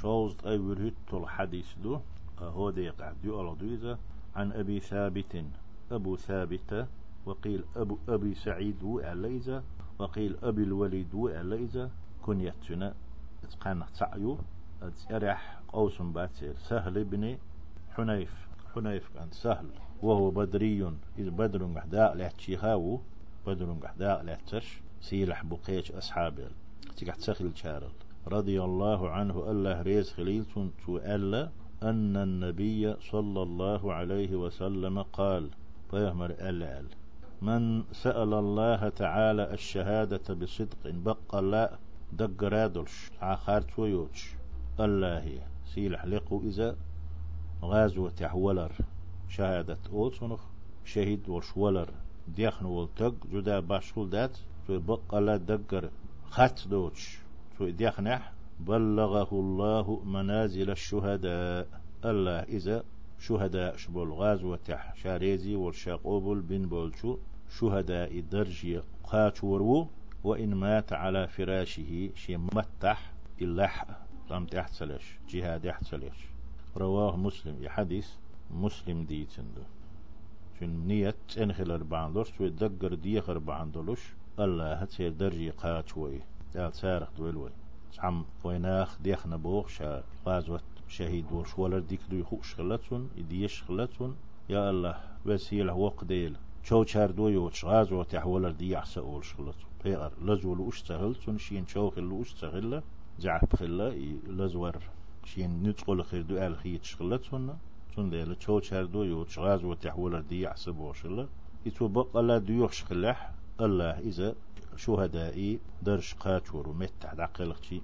شوز أي ورهت الحديث دو هو ديقع دو ألا عن أبي ثابت أبو ثابت وقيل أبو أبي سعيد وعليزة وقيل أبي الوليد وعليزة كنيتنا إتقان تعيو أريح قوس باتير سهل ابن حنيف حنيف كان سهل وهو بدري إذ بدر قحداء لحتشيخاو بدر قحداء لحتش سيلح بقيش أصحابه تقعد سخل شارل. رضي الله عنه الله ريز خليل ألا أن النبي صلى الله عليه وسلم قال فيهمر ألا ألا من سأل الله تعالى الشهادة بصدق بقى لا دق رادلش عخار تويوش الله سيلح لقو إذا غازوة تحولر شهادة أوتسونخ شهيد ورش ولر ديخن ولتق جدا باشول دات بقى لا دقر خات دوتش. ديخنح. بلغه الله منازل الشهداء. الله إذا شهداء شبول غازوة تح شاريزي والشاقوبل بن بولشو. شهداء درجي قاتورو. وإن مات على فراشه شي متح إلاح لم تحتلش جهاد يحتلش رواه مسلم. يحدث مسلم ديتندو شن نية انخل أربعان دولش. ويدقر ديخ أربعان دولش. الله هتسير درجي قاتوي. دال سارق دولوي عم فويناخ ديخ نبوخ شا غازوة شهيد وش ولا ديك دو يخوش خلتون يديش خلتون يا الله وسيله وقديل شو شار دو يوتش غازوة تحول دي أحسأول شغلتون بيغر لزول اشتغل تون شين شو خلو اشتغل زعب خلا لزور شين نتقول خير دو آل خيت شغلتون تون ديلا شو شار دو يوتش غازوة تحول دي أحسب وشلا يتو بقى لا ديوخ شخلح الله إذا شهدائي درش قاتور ومتع دعقلق